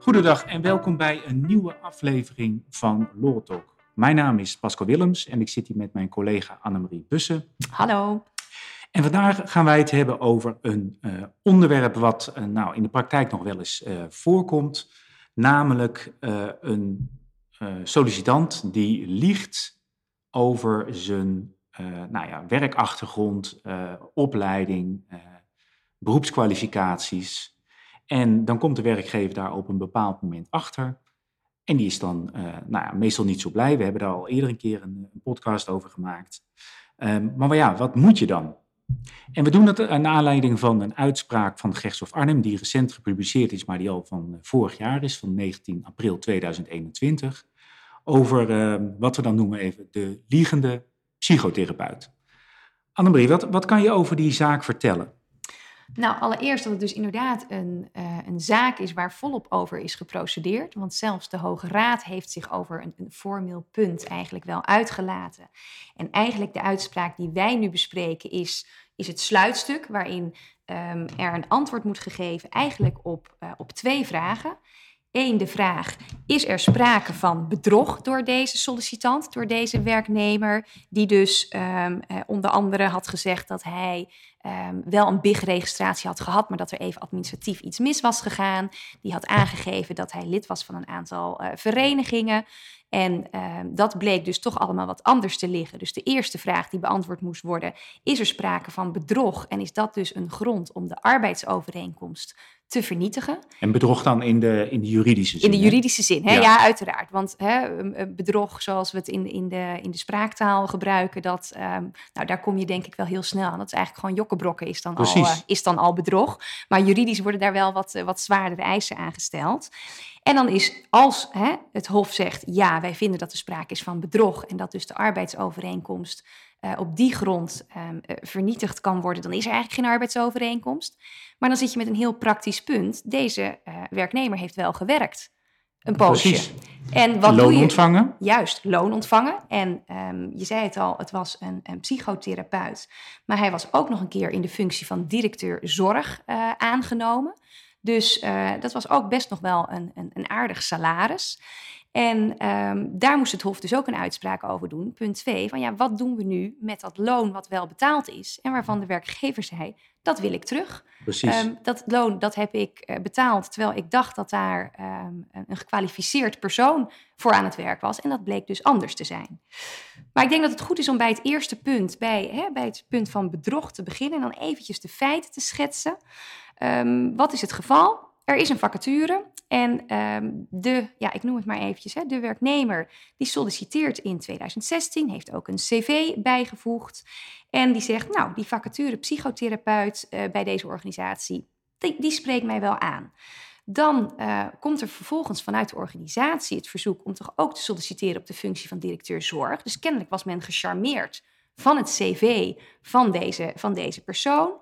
Goedendag en welkom bij een nieuwe aflevering van Law Talk. Mijn naam is Pascal Willems en ik zit hier met mijn collega Annemarie Bussen. Hallo. En vandaag gaan wij het hebben over een uh, onderwerp wat uh, nou, in de praktijk nog wel eens uh, voorkomt. Namelijk een sollicitant die liegt over zijn nou ja, werkachtergrond, opleiding, beroepskwalificaties. En dan komt de werkgever daar op een bepaald moment achter. En die is dan nou ja, meestal niet zo blij. We hebben daar al eerder een keer een, podcast over gemaakt. Um, maar ja, wat moet je dan? En we doen dat aan aanleiding van een uitspraak van Gerechtshof Arnhem, die recent gepubliceerd is, maar die al van eh, vorig jaar is, van 19 april 2021, over uh, wat we dan noemen even de liegende psychotherapeut. Annemarie, wat, wat kan je over die zaak vertellen? Nou, allereerst dat het dus inderdaad een, uh, een zaak is waar volop over is geprocedeerd. Want zelfs de Hoge Raad heeft zich over een, formeel punt eigenlijk wel uitgelaten. En eigenlijk de uitspraak die wij nu bespreken is, is het sluitstuk waarin um, er een antwoord moet gegeven eigenlijk op, uh, op twee vragen. Eén, de vraag: is er sprake van bedrog door deze sollicitant, door deze werknemer, die dus um, uh, onder andere had gezegd dat hij um, wel een BIG-registratie had gehad, maar dat er even administratief iets mis was gegaan. Die had aangegeven dat hij lid was van een aantal uh, verenigingen. En uh, dat bleek dus toch allemaal wat anders te liggen. Dus de eerste vraag die beantwoord moest worden: is er sprake van bedrog? En is dat dus een grond om de arbeidsovereenkomst te vernietigen. En bedrog dan in de, in de juridische zin? In de juridische zin, hè? Ja. ja. uiteraard. Want hè, bedrog, zoals we het in, in, de, in de spraaktaal gebruiken, dat, um, nou, daar kom je denk ik wel heel snel aan. Dat is eigenlijk gewoon jokkenbrokken is dan, al, uh, is dan al bedrog. Maar juridisch worden daar wel wat, wat zwaardere eisen aangesteld. En dan is als hè, het Hof zegt, ja, wij vinden dat er sprake is van bedrog en dat dus de arbeidsovereenkomst uh, op die grond um, uh, vernietigd kan worden, dan is er eigenlijk geen arbeidsovereenkomst. Maar dan zit je met een heel praktisch punt. Deze uh, werknemer heeft wel gewerkt. Een poosje. Precies. En wat loon doe je? ontvangen? Juist, loon ontvangen. En um, je zei het al, het was een, een, psychotherapeut. Maar hij was ook nog een keer in de functie van directeur zorg aangenomen. Dus dat was ook best nog wel een, een, een aardig salaris. En um, daar moest het Hof dus ook een uitspraak over doen. Punt 2, van ja, wat doen we nu met dat loon wat wel betaald is en waarvan de werkgever zei, dat wil ik terug. Precies. Um, dat loon, dat heb ik uh, betaald, terwijl ik dacht dat daar um, een gekwalificeerd persoon voor aan het werk was. En dat bleek dus anders te zijn. Maar ik denk dat het goed is om bij het eerste punt, bij, hè, bij het punt van bedrog te beginnen en dan eventjes de feiten te schetsen. wat is het geval? Er is een vacature en um, de, ja, ik noem het maar eventjes, hè, de werknemer die solliciteert in 2016, heeft ook een cv bijgevoegd. En die zegt, nou, die vacature psychotherapeut uh, bij deze organisatie, die, die, spreekt mij wel aan. Dan uh, komt er vervolgens vanuit de organisatie het verzoek om toch ook te solliciteren op de functie van directeur zorg. Dus kennelijk was men gecharmeerd van het cv van deze, van deze persoon.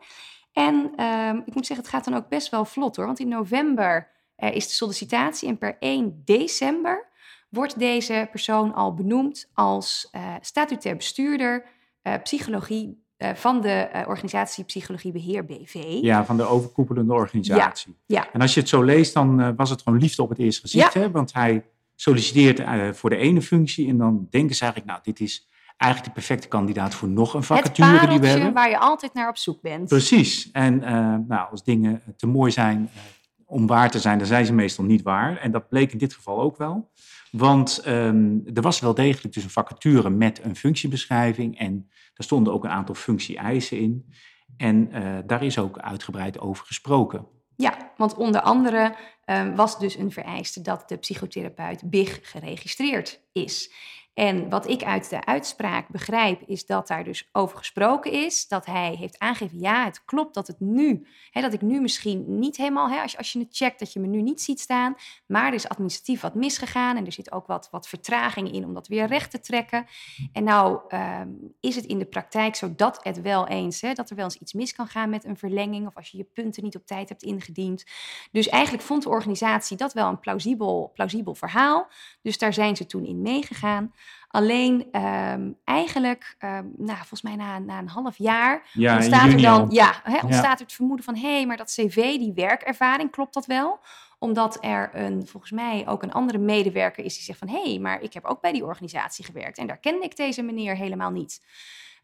En um, ik moet zeggen, het gaat dan ook best wel vlot hoor. Want in november uh, is de sollicitatie en per 1 december wordt deze persoon al benoemd als uh, statutair bestuurder uh, psychologie van de organisatie Psychologie Beheer BV. Ja, van de overkoepelende organisatie. Ja, ja. En als je het zo leest, dan was het gewoon liefde op het eerste gezicht. Ja. Hè? Want hij solliciteert voor de ene functie en dan denken ze eigenlijk, nou, dit is eigenlijk de perfecte kandidaat voor nog een vacature die we hebben. waar je altijd naar op zoek bent. Precies. En uh, nou, als dingen te mooi zijn uh, om waar te zijn, dan zijn ze meestal niet waar. En dat bleek in dit geval ook wel. Want um, er was wel degelijk dus een vacature met een functiebeschrijving. En daar stonden ook een aantal functie-eisen in. En uh, daar is ook uitgebreid over gesproken. Ja, want onder andere um, was dus een vereiste dat de psychotherapeut BIG geregistreerd is. En wat ik uit de uitspraak begrijp, is dat daar dus over gesproken is. Dat hij heeft aangegeven, ja, het klopt dat het nu, hè, dat ik nu misschien niet helemaal, hè, als, je, als je het checkt, dat je me nu niet ziet staan. Maar er is administratief wat misgegaan en er zit ook wat, wat vertraging in om dat weer recht te trekken. En nou um, is het in de praktijk zo dat het wel eens, hè, dat er wel eens iets mis kan gaan met een verlenging of als je je punten niet op tijd hebt ingediend. Dus eigenlijk vond de organisatie dat wel een plausibel, plausibel verhaal. Dus daar zijn ze toen in meegegaan. Alleen ehm, eigenlijk, ehm, nou, volgens mij na, na een half jaar, Ja, ontstaat er dan ja, ontstaat er het vermoeden van hé, hey, maar dat cv, die werkervaring, klopt dat wel? Omdat er een, volgens mij ook een andere medewerker is die zegt van hé, hey, maar ik heb ook bij die organisatie gewerkt en daar kende ik deze meneer helemaal niet.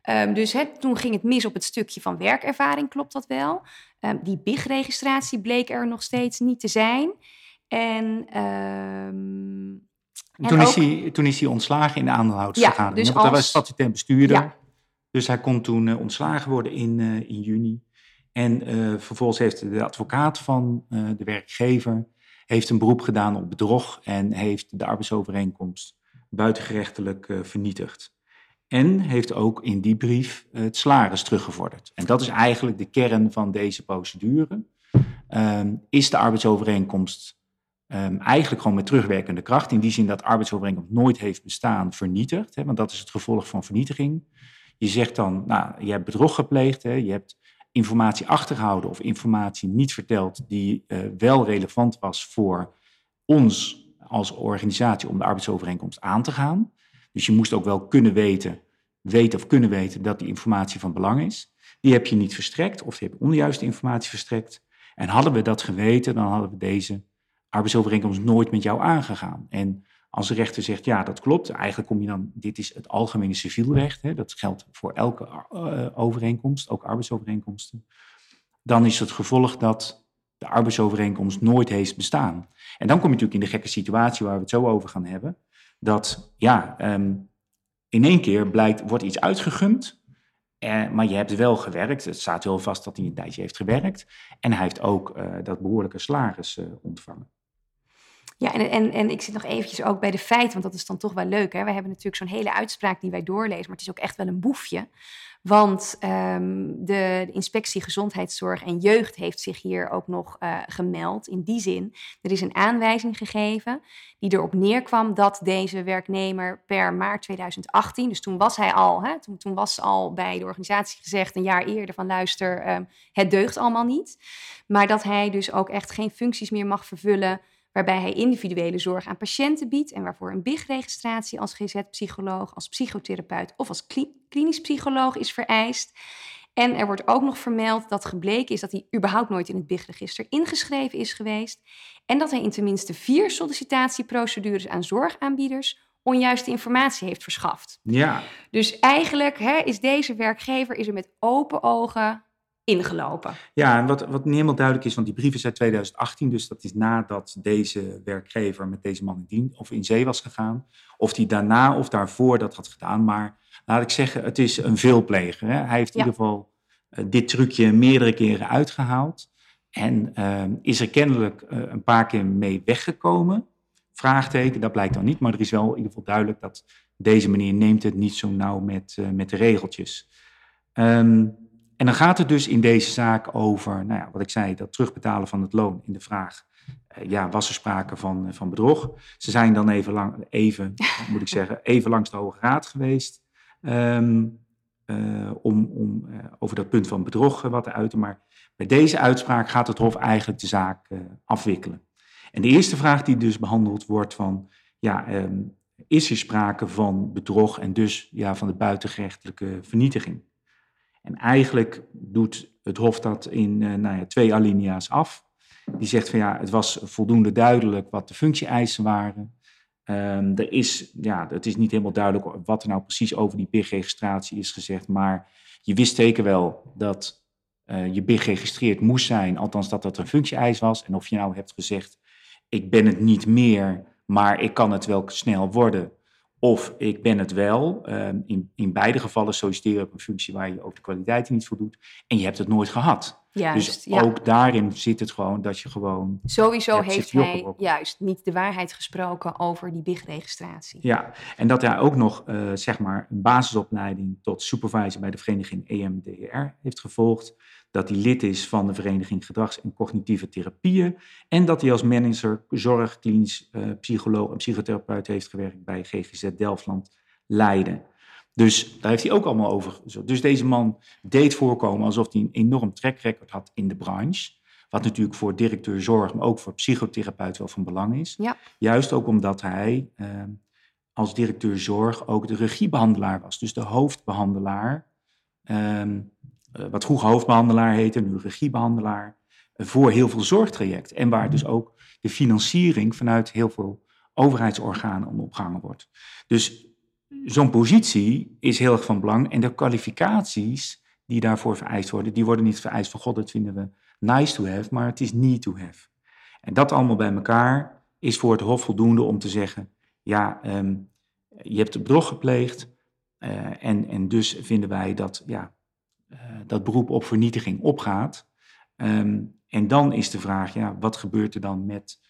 Ehm, dus toen ging het mis op het stukje van werkervaring, klopt dat wel? Die BIG-registratie bleek er nog steeds niet te zijn. En En toen, is hij, toen is hij ontslagen in de aandeelhoudersvergadering. Ja, dus want hij was als- statutair bestuurder. Ja. Dus hij kon toen eh, ontslagen worden in, eh, in juni. En eh, vervolgens heeft de advocaat van de werkgever heeft een beroep gedaan op bedrog en heeft de arbeidsovereenkomst buitengerechtelijk vernietigd. En heeft ook in die brief het salaris teruggevorderd. En dat is eigenlijk de kern van deze procedure. Ehm, is de arbeidsovereenkomst ehm, eigenlijk gewoon met terugwerkende kracht, in die zin dat arbeidsovereenkomst nooit heeft bestaan, vernietigd. Hè, want dat is het gevolg van vernietiging. Je zegt dan, nou, je hebt bedrog gepleegd, hè, je hebt informatie achtergehouden of informatie niet verteld die eh, wel relevant was voor ons als organisatie om de arbeidsovereenkomst aan te gaan. Dus je moest ook wel kunnen weten, weten of kunnen weten dat die informatie van belang is. Die heb je niet verstrekt of je hebt onjuiste informatie verstrekt. En hadden we dat geweten, dan hadden we deze arbeidsovereenkomst nooit met jou aangegaan. En als de rechter zegt, ja, dat klopt, eigenlijk kom je dan, dit is het algemene civielrecht, hè, dat geldt voor elke eh, overeenkomst, ook arbeidsovereenkomsten, dan is het gevolg dat de arbeidsovereenkomst nooit heeft bestaan. En dan kom je natuurlijk in de gekke situatie waar we het zo over gaan hebben, dat ja, ehm, in één keer blijkt, wordt iets uitgegund, eh, maar je hebt wel gewerkt. Het staat wel vast dat hij een tijdje heeft gewerkt. En hij heeft ook eh, dat behoorlijke salaris eh, ontvangen. Ja, en, en, en ik zit nog eventjes ook bij de feiten, want dat is dan toch wel leuk. We hebben natuurlijk zo'n hele uitspraak die wij doorlezen, maar het is ook echt wel een boefje. Want ehm, de, inspectie gezondheidszorg en jeugd heeft zich hier ook nog eh, gemeld. In die zin, er is een aanwijzing gegeven die erop neerkwam dat deze werknemer per maart 2018, dus toen was hij al, hè, toen was al bij de organisatie gezegd een jaar eerder van luister, ehm, het deugt allemaal niet. Maar dat hij dus ook echt geen functies meer mag vervullen waarbij hij individuele zorg aan patiënten biedt en waarvoor een BIG-registratie als GZ-psycholoog, als psychotherapeut of als kli- klinisch psycholoog is vereist. En er wordt ook nog vermeld dat gebleken is dat hij überhaupt nooit in het BIG-register ingeschreven is geweest en dat hij in tenminste vier sollicitatieprocedures aan zorgaanbieders onjuiste informatie heeft verschaft. Ja, Dus eigenlijk hè, is deze werkgever is er met open ogen ingelopen. ja en wat, wat niet helemaal duidelijk is, want die brief is uit 2018, dus dat is nadat deze werkgever met deze man in dien of in zee was gegaan. Of die daarna of daarvoor dat had gedaan. Maar laat ik zeggen, het is een veelpleger. Hè? Hij heeft in Ja. ieder geval eh, dit trucje meerdere keren uitgehaald. En ehm, is er kennelijk eh, een paar keer mee weggekomen. Vraagteken, dat blijkt dan niet. Maar er is wel in ieder geval duidelijk dat deze meneer neemt het niet zo nauw met, eh, met de regeltjes. Ehm, en dan gaat het dus in deze zaak over, nou ja, wat ik zei, dat terugbetalen van het loon in de vraag. eh, ja, was er sprake van, eh, van bedrog? Ze zijn dan even, lang, even moet ik zeggen, even langs de Hoge Raad geweest. ehm, eh, om, om over dat punt van bedrog wat te uiten. Maar bij deze uitspraak gaat het Hof eigenlijk de zaak afwikkelen. En de eerste vraag die dus behandeld wordt van, ja, ehm, is er sprake van bedrog en dus ja, van de buitengerechtelijke vernietiging? En eigenlijk doet het Hof dat in eh, nou ja, twee alinea's af. Die zegt van ja, het was voldoende duidelijk wat de functie-eisen waren. Ehm, er is, ja, het is niet helemaal duidelijk wat er nou precies over die BIG-registratie is gezegd, maar je wist zeker wel dat eh, je BIG geregistreerd moest zijn, althans dat dat een functie-eis was. En of je nou hebt gezegd, ik ben het niet meer, maar ik kan het wel snel worden. Of ik ben het wel. Ehm, in, in beide gevallen solliciteer je op een functie waar je ook de kwaliteit niet voldoet. En je hebt het nooit gehad. Juist, dus ja. ook daarin zit het gewoon dat je gewoon. Sowieso heeft hij juist niet de waarheid gesproken over die BIG-registratie. Ja, en dat hij ook nog eh, zeg maar een basisopleiding tot supervisor bij de vereniging EMDR heeft gevolgd. Dat hij lid is van de vereniging Gedrags- en Cognitieve Therapieën. En dat hij als manager zorg, klinisch eh, psycholoog en psychotherapeut heeft gewerkt bij GGZ Delftland Leiden. Dus daar heeft hij ook allemaal over. Dus deze man deed voorkomen alsof hij een enorm track record had in de branche. Wat natuurlijk voor directeur zorg, maar ook voor psychotherapeut wel van belang is. Ja. Juist ook omdat hij eh, als directeur zorg ook de regiebehandelaar was. Dus de hoofdbehandelaar, ehm, eh, wat vroeger hoofdbehandelaar heette, nu regiebehandelaar, eh, voor heel veel zorgtrajecten. En waar dus ook de financiering vanuit heel veel overheidsorganen om opgehangen wordt. Dus zo'n positie is heel erg van belang. En de kwalificaties die daarvoor vereist worden, die worden niet vereist van god, dat vinden we nice to have, maar het is need to have. En dat allemaal bij elkaar is voor het Hof voldoende om te zeggen: ja, ehm, je hebt bedrog gepleegd. Uh, en, en dus vinden wij dat ja, dat beroep op vernietiging opgaat. Um, en dan is de vraag: ja, wat gebeurt er dan met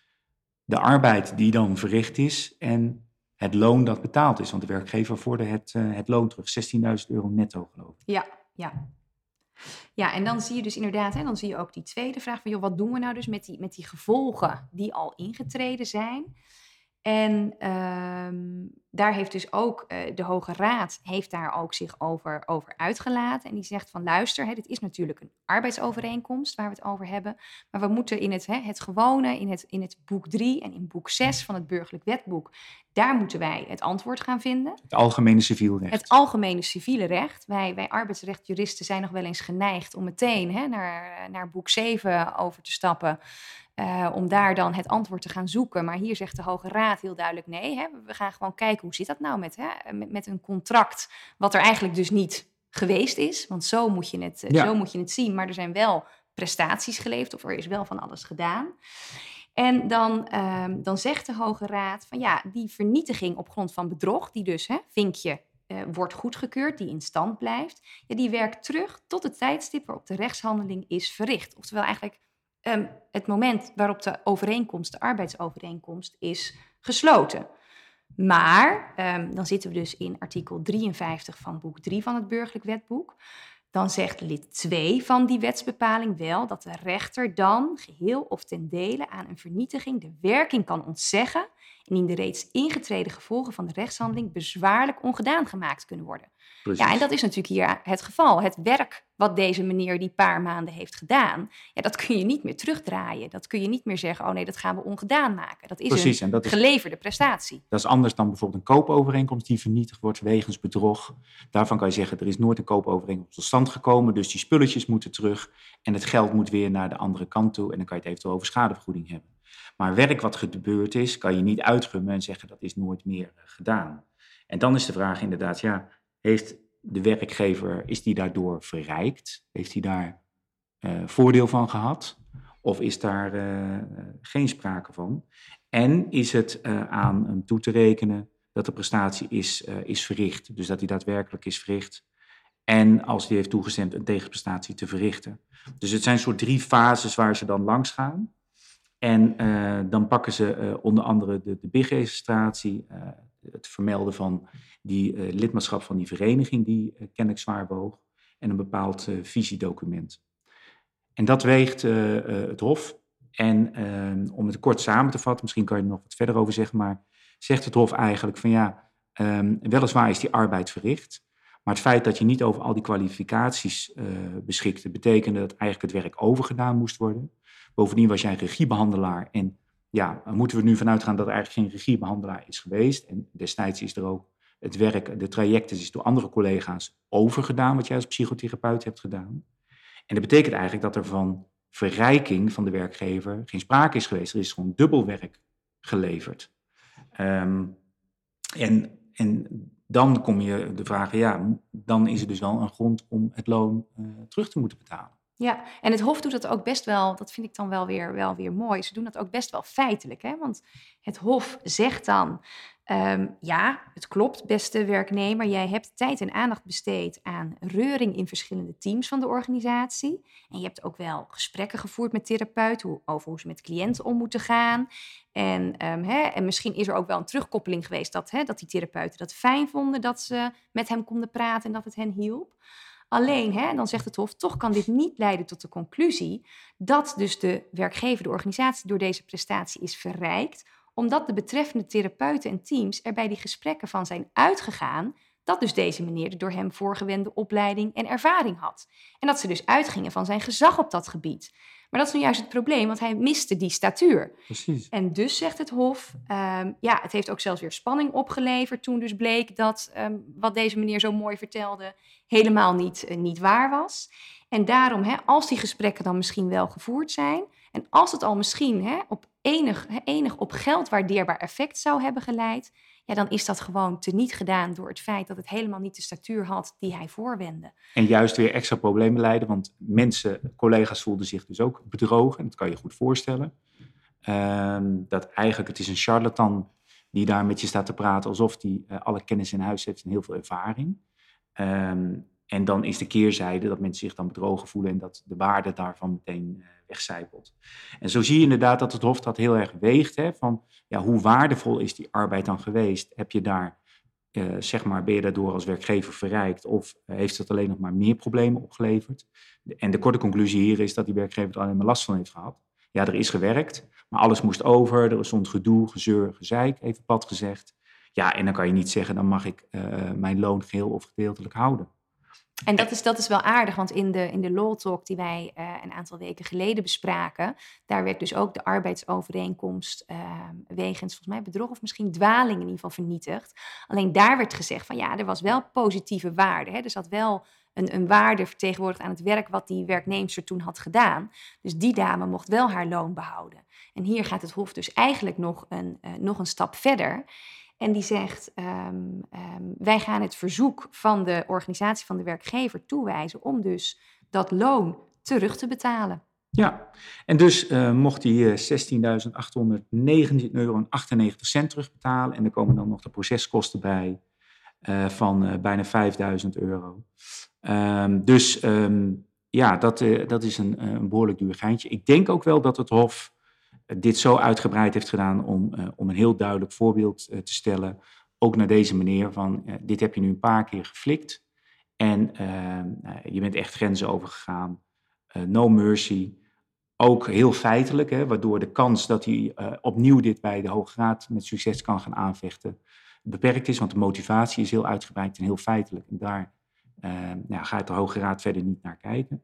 de arbeid die dan verricht is en het loon dat betaald is? Want de werkgever vordert het, uh, het loon terug, 16.000 euro netto, geloof ik. Ja, ja. Ja, en dan zie je dus inderdaad, hè, dan zie je ook die tweede vraag van, joh, wat doen we nou dus met die, met die gevolgen die al ingetreden zijn? En um, daar heeft dus ook uh, de Hoge Raad heeft daar ook zich over, over uitgelaten. En die zegt van luister, hè, dit is natuurlijk een arbeidsovereenkomst waar we het over hebben. Maar we moeten in het, hè, het gewone, in het, in het boek 3 en in boek 6 van het burgerlijk wetboek, daar moeten wij het antwoord gaan vinden. Het algemene civiele recht. Het algemene civiele recht. Wij, wij arbeidsrechtjuristen zijn nog wel eens geneigd om meteen hè, naar, naar boek 7 over te stappen. Uh, om daar dan het antwoord te gaan zoeken. Maar hier zegt de Hoge Raad heel duidelijk nee. Hè, we gaan gewoon kijken hoe zit dat nou met, hè, met, met, een contract wat er eigenlijk dus niet geweest is. Want zo moet, je het, ja. zo moet je het zien. Maar er zijn wel prestaties geleverd of er is wel van alles gedaan. En dan, um, dan zegt de Hoge Raad van ja, die vernietiging op grond van bedrog, die dus, hè, vinkje, uh, wordt goedgekeurd, die in stand blijft, ja, die werkt terug tot het tijdstip waarop de rechtshandeling is verricht. Oftewel eigenlijk um, het moment waarop de overeenkomst, de arbeidsovereenkomst, is gesloten. Maar um, dan zitten we dus in artikel 53 van boek 3 van het burgerlijk wetboek. Dan zegt lid 2 van die wetsbepaling wel dat de rechter dan geheel of ten dele aan een vernietiging de werking kan ontzeggen en in de reeds ingetreden gevolgen van de rechtshandeling bezwaarlijk ongedaan gemaakt kunnen worden. Precies. Ja, en dat is natuurlijk hier het geval. Het werk wat deze meneer die paar maanden heeft gedaan, ja, dat kun je niet meer terugdraaien. Dat kun je niet meer zeggen, oh nee, dat gaan we ongedaan maken. Dat is Precies, een dat is, geleverde prestatie. Dat is anders dan bijvoorbeeld een koopovereenkomst die vernietigd wordt wegens bedrog. Daarvan kan je zeggen, er is nooit een koopovereenkomst tot stand gekomen, dus die spulletjes moeten terug en het geld moet weer naar de andere kant toe en dan kan je het eventueel over schadevergoeding hebben. Maar werk wat gebeurd is, kan je niet uitgummen en zeggen dat is nooit meer eh, gedaan. En dan is de vraag inderdaad, ja, heeft de werkgever, is die daardoor verrijkt? Heeft hij daar uh, voordeel van gehad? Of is daar uh, geen sprake van? En is het aan hem toe te rekenen dat de prestatie is, is verricht? Dus dat hij daadwerkelijk is verricht. En als hij heeft toegestemd een tegenprestatie te verrichten. Dus het zijn soort drie fases waar ze dan langs gaan. En dan pakken ze onder andere de, de BIG-registratie, het vermelden van die lidmaatschap van die vereniging die uh, kennelijk zwaar woog en een bepaald visiedocument. En dat weegt het Hof. En ehm, om het kort samen te vatten, misschien kan je er nog wat verder over zeggen, maar zegt het Hof eigenlijk van ja, um, weliswaar is die arbeid verricht, maar het feit dat je niet over al die kwalificaties beschikte, betekende dat eigenlijk het werk overgedaan moest worden. Bovendien was jij regiebehandelaar en ja, moeten we nu vanuit gaan dat er eigenlijk geen regiebehandelaar is geweest. En destijds is er ook het werk, de trajecten is door andere collega's overgedaan, wat jij als psychotherapeut hebt gedaan. En dat betekent eigenlijk dat er van verrijking van de werkgever geen sprake is geweest. Er is gewoon dubbel werk geleverd. Um, en, en dan kom je de vraag, ja, dan is er dus wel een grond om het loon uh, terug te moeten betalen. Ja, en het Hof doet dat ook best wel, dat vind ik dan wel weer, wel weer mooi. Ze doen dat ook best wel feitelijk. Hè? Want het Hof zegt dan, um, ja, het klopt, beste werknemer, jij hebt tijd en aandacht besteed aan reuring in verschillende teams van de organisatie. En je hebt ook wel gesprekken gevoerd met therapeuten over hoe ze met cliënten om moeten gaan. En, um, hè, en misschien is er ook wel een terugkoppeling geweest dat, hè, dat die therapeuten dat fijn vonden dat ze met hem konden praten en dat het hen hielp. Alleen, hè, dan zegt het Hof, toch kan dit niet leiden tot de conclusie dat dus de werkgever, de organisatie, door deze prestatie is verrijkt, omdat de betreffende therapeuten en teams er bij die gesprekken van zijn uitgegaan dat dus deze meneer de door hem voorgewende opleiding en ervaring had. En dat ze dus uitgingen van zijn gezag op dat gebied. Maar dat is nu juist het probleem, want hij miste die statuur. Precies. En dus zegt het Hof, ehm, ja, het heeft ook zelfs weer spanning opgeleverd toen dus bleek dat ehm, wat deze meneer zo mooi vertelde helemaal niet, eh, niet waar was. En daarom, hè, als die gesprekken dan misschien wel gevoerd zijn en als het al misschien hè, op enig, enig op geld waardeerbaar effect zou hebben geleid, ja, dan is dat gewoon teniet gedaan door het feit dat het helemaal niet de statuur had die hij voorwendde. En juist weer extra problemen leiden, want mensen, collega's voelden zich dus ook bedrogen. Dat kan je goed voorstellen. Ehm, dat eigenlijk, het is een charlatan die daar met je staat te praten alsof hij uh, alle kennis in huis heeft en heel veel ervaring. Um, en dan is de keerzijde dat mensen zich dan bedrogen voelen en dat de waarde daarvan meteen uh, En zo zie je inderdaad dat het Hof dat heel erg weegt. Hè, van ja, hoe waardevol is die arbeid dan geweest? Heb je daar, uh, zeg maar, ben je daardoor als werkgever verrijkt of uh, heeft het alleen nog maar meer problemen opgeleverd? En de korte conclusie hier is dat die werkgever er alleen maar last van heeft gehad. Ja, er is gewerkt, maar alles moest over. Er stond gedoe, gezeur, gezeik, even pad gezegd. Ja, en dan kan je niet zeggen, dan mag ik mijn loon geheel of gedeeltelijk houden. En dat is, dat is wel aardig, want in de, in de Law Talk die wij uh, een aantal weken geleden bespraken, daar werd dus ook de arbeidsovereenkomst uh, wegens volgens mij bedrog of misschien dwaling in ieder geval vernietigd. Alleen daar werd gezegd van ja, er was wel positieve waarde. Hè? Er zat wel een, een waarde vertegenwoordigd aan het werk wat die werknemster toen had gedaan. Dus die dame mocht wel haar loon behouden. En hier gaat het Hof dus eigenlijk nog een, uh, nog een stap verder. En die zegt, um, um, wij gaan het verzoek van de organisatie van de werkgever toewijzen om dus dat loon terug te betalen. Ja, en dus uh, mocht hij 16.819,98 euro terugbetalen. En er komen dan nog de proceskosten bij uh, van bijna 5.000 euro. Um, dus ja, dat, dat is een, een behoorlijk duur geintje. Ik denk ook wel dat het Hof dit zo uitgebreid heeft gedaan om, uh, om een heel duidelijk voorbeeld uh, te stellen. Ook naar deze meneer van, dit heb je nu een paar keer geflikt. En je bent echt grenzen overgegaan. no mercy. Ook heel feitelijk, hè, waardoor de kans dat hij opnieuw dit bij de Hoge Raad met succes kan gaan aanvechten beperkt is. Want de motivatie is heel uitgebreid en heel feitelijk. En daar nou, gaat de Hoge Raad verder niet naar kijken.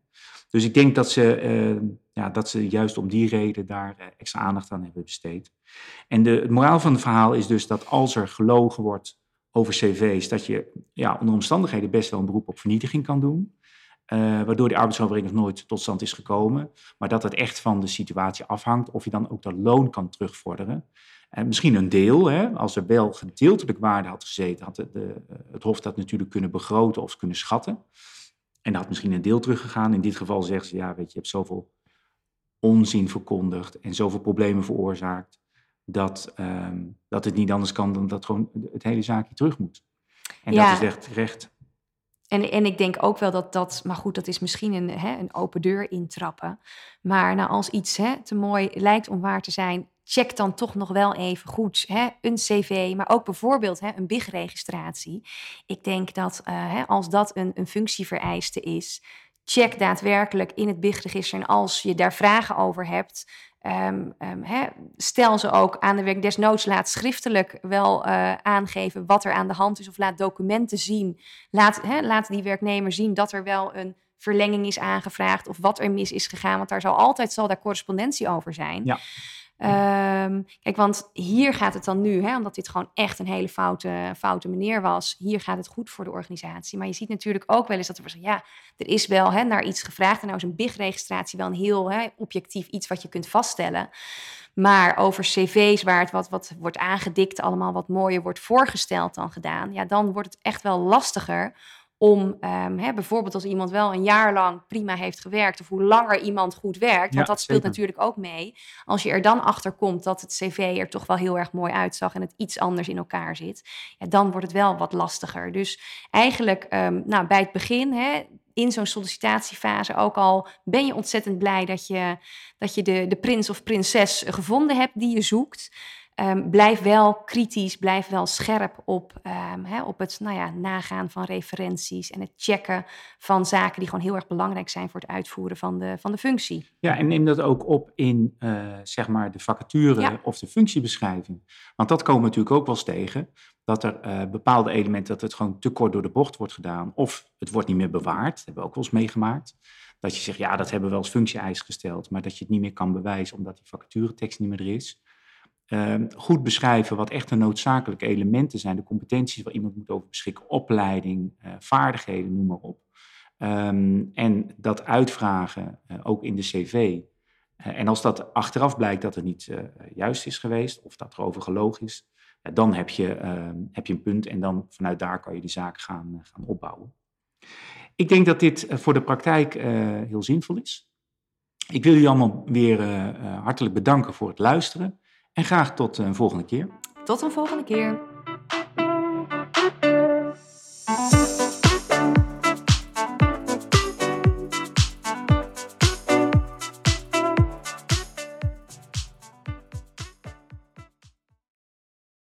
Dus ik denk dat ze, ja, dat ze juist om die reden daar uh, extra aandacht aan hebben besteed. En de, het moraal van het verhaal is dus dat als er gelogen wordt over cv's, dat je ja, onder omstandigheden best wel een beroep op vernietiging kan doen. Uh, waardoor die arbeidsovereenkomst nooit tot stand is gekomen. Maar dat het echt van de situatie afhangt of je dan ook dat loon kan terugvorderen. En misschien een deel, hè, als er wel gedeeltelijk waarde had gezeten, had de, de, het Hof dat natuurlijk kunnen begroten of kunnen schatten. En had misschien een deel teruggegaan. In dit geval zegt ze, ja, weet je, je hebt zoveel onzin verkondigd en zoveel problemen veroorzaakt, dat, um, dat het niet anders kan dan dat gewoon het hele zaakje terug moet. En ja. dat is echt recht. En, en ik denk ook wel dat dat, maar goed, dat is misschien een, hè, een open deur intrappen. Maar nou, als iets hè, te mooi lijkt om waar te zijn, check dan toch nog wel even goed hè, een cv, maar ook bijvoorbeeld hè, een BIG-registratie. Ik denk dat uh, hè, als dat een, een functievereiste is, check daadwerkelijk in het BIG-register. En als je daar vragen over hebt, um, hè, stel ze ook aan de werk. Desnoods laat schriftelijk wel uh, aangeven wat er aan de hand is, of laat documenten zien. Laat, laat die werknemer zien dat er wel een verlenging is aangevraagd of wat er mis is gegaan. Want daar zal altijd zal daar correspondentie over zijn. Ja. Um, kijk, want hier gaat het dan nu, hè, omdat dit gewoon echt een hele foute, foute meneer was. Hier gaat het goed voor de organisatie. Maar je ziet natuurlijk ook wel eens dat er was, ja, er is wel hè, naar iets gevraagd. En nou is een BIG-registratie wel een heel hè, objectief iets wat je kunt vaststellen. Maar over cv's waar het wat, wat wordt aangedikt, allemaal wat mooier wordt voorgesteld dan gedaan. Ja, dan wordt het echt wel lastiger om um, hè, bijvoorbeeld als iemand wel een jaar lang prima heeft gewerkt, of hoe langer iemand goed werkt, want dat speelt zeker. natuurlijk ook mee. Als je er dan achter komt dat het cv er toch wel heel erg mooi uitzag en het iets anders in elkaar zit, ja, dan wordt het wel wat lastiger. Dus eigenlijk um, nou, bij het begin, hè, in zo'n sollicitatiefase, ook al ben je ontzettend blij dat je, dat je de, de prins of prinses gevonden hebt die je zoekt. Ehm, blijf wel kritisch, blijf wel scherp op, ehm, op het nou ja, nagaan van referenties en het checken van zaken die gewoon heel erg belangrijk zijn voor het uitvoeren van de, van de functie. Ja, en neem dat ook op in uh, zeg maar de vacature of de functiebeschrijving. Want dat komen we natuurlijk ook wel eens tegen, dat er uh, bepaalde elementen, dat het gewoon te kort door de bocht wordt gedaan of het wordt niet meer bewaard. Dat hebben we ook wel eens meegemaakt. Dat je zegt, ja, dat hebben we wel als functie-eis gesteld, maar dat je het niet meer kan bewijzen omdat die vacaturetekst niet meer er is. Ehm, goed beschrijven wat echt de noodzakelijke elementen zijn, de competenties waar iemand moet over beschikken, opleiding, uh, vaardigheden, noem maar op. Ehm, en dat uitvragen, uh, ook in de cv. Uh, en als dat achteraf blijkt dat het niet juist is geweest of dat er over gelogen is, dan heb je, ehm, heb je een punt en dan vanuit daar kan je die zaak gaan, gaan opbouwen. Ik denk dat dit voor de praktijk heel zinvol is. Ik wil jullie allemaal weer hartelijk bedanken voor het luisteren. En graag tot een volgende keer. Tot een volgende keer.